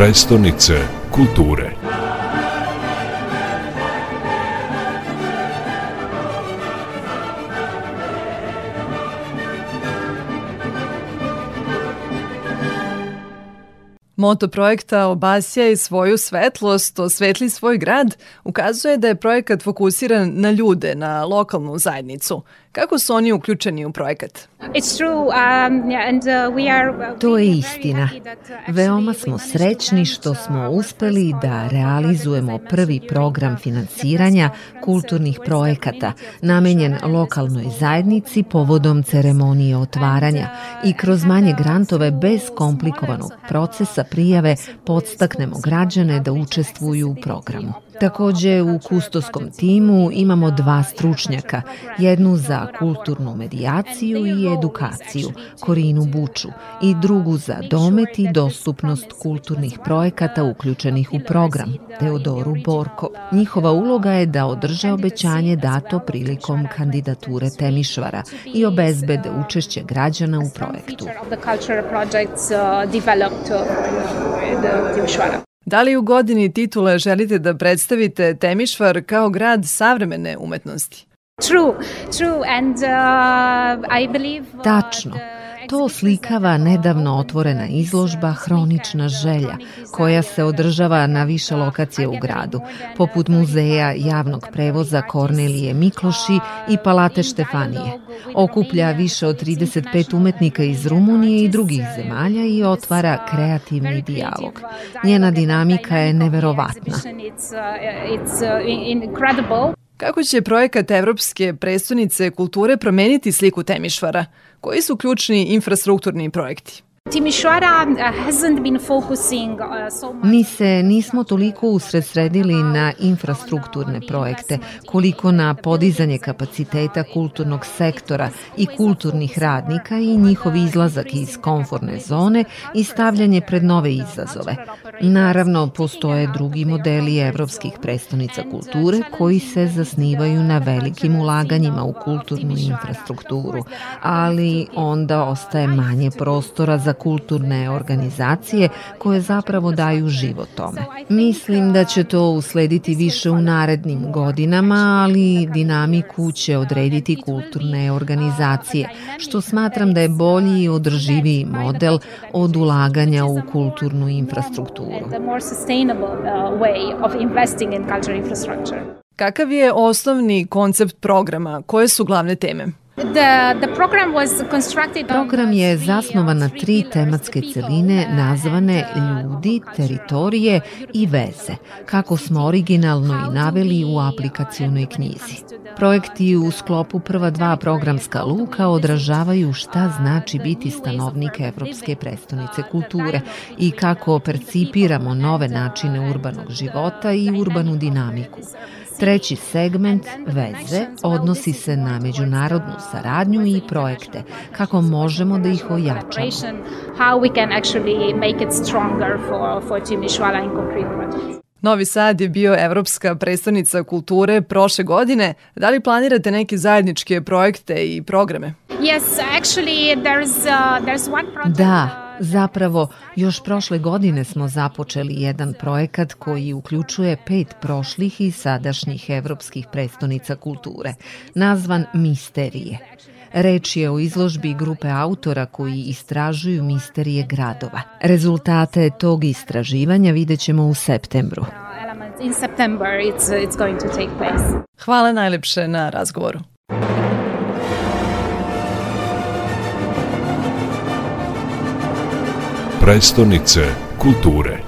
prestonice kulture. Moto projekta Obasja i svoju svetlost, osvetli svoj grad, ukazuje da je projekat fokusiran na ljude, na lokalnu zajednicu. Kako su oni uključeni u projekat? Um, uh, uh, to je istina. Uh, Veoma smo srećni što smo uspeli da realizujemo prvi program finansiranja kulturnih projekata namenjen lokalnoj zajednici povodom ceremonije otvaranja i kroz manje grantove bez komplikovanog procesa prijave podstaknemo građane da učestvuju u programu. Takođe u kustoskom timu imamo dva stručnjaka, jednu za kulturnu medijaciju i edukaciju, Korinu Buču, i drugu za domet i dostupnost kulturnih projekata uključenih u program, Teodoru Borko. Njihova uloga je da održe obećanje dato prilikom kandidature Temišvara i obezbede učešće građana u projektu. Da li u godini titule želite da predstavite Temišvar kao grad savremene umetnosti? True, true and uh, I believe uh, Tačno. To oslikava nedavno otvorena izložba Hronična želja, koja se održava na više lokacije u gradu, poput muzeja javnog prevoza Kornelije Mikloši i Palate Štefanije. Okuplja više od 35 umetnika iz Rumunije i drugih zemalja i otvara kreativni dijalog. Njena dinamika je neverovatna. Uh, uh, Kako će projekat Evropske predstavnice kulture promeniti sliku Temišvara? Koji su ključni infrastrukturni projekti? Eh, eh, Mi se nismo toliko usredsredili na infrastrukturne projekte, koliko na podizanje kapaciteta kulturnog sektora i kulturnih radnika i njihov izlazak iz konforne zone i stavljanje pred nove izazove. Naravno, postoje drugi modeli evropskih prestonica kulture koji se zasnivaju na velikim ulaganjima u kulturnu infrastrukturu, ali onda ostaje manje prostora za kulturne organizacije koje zapravo daju život tome. Mislim da će to uslediti više u narednim godinama, ali dinamiku će odrediti kulturne organizacije, što smatram da je bolji i održiviji model od ulaganja u kulturnu infrastrukturu and a more sustainable uh, way of investing in cultural infrastructure. Kakav je osnovni koncept programa? Koje su glavne teme? Program je uh, zasnovan na tri tematske celine uh, nazvane uh, ljudi, teritorije i veze, kako smo originalno i naveli u aplikacijonoj knjizi. Projekti u sklopu prva dva programska luka odražavaju šta znači biti stanovnik Evropske prestonice kulture i kako percipiramo nove načine urbanog života i urbanu dinamiku. Treći segment, veze, odnosi se na međunarodnu saradnju i projekte, kako možemo da ih ojačamo. Novi Sad je bio evropska predstavnica kulture prošle godine. Da li planirate neke zajedničke projekte i programe? Uh, da, Zapravo, još prošle godine smo započeli jedan projekat koji uključuje pet prošlih i sadašnjih evropskih predstavnica kulture, nazvan Misterije. Reč je o izložbi grupe autora koji istražuju misterije gradova. Rezultate tog istraživanja vidjet ćemo u septembru. In September it's, it's going to take place. Hvala najlepše na razgovoru. prestonice kulture.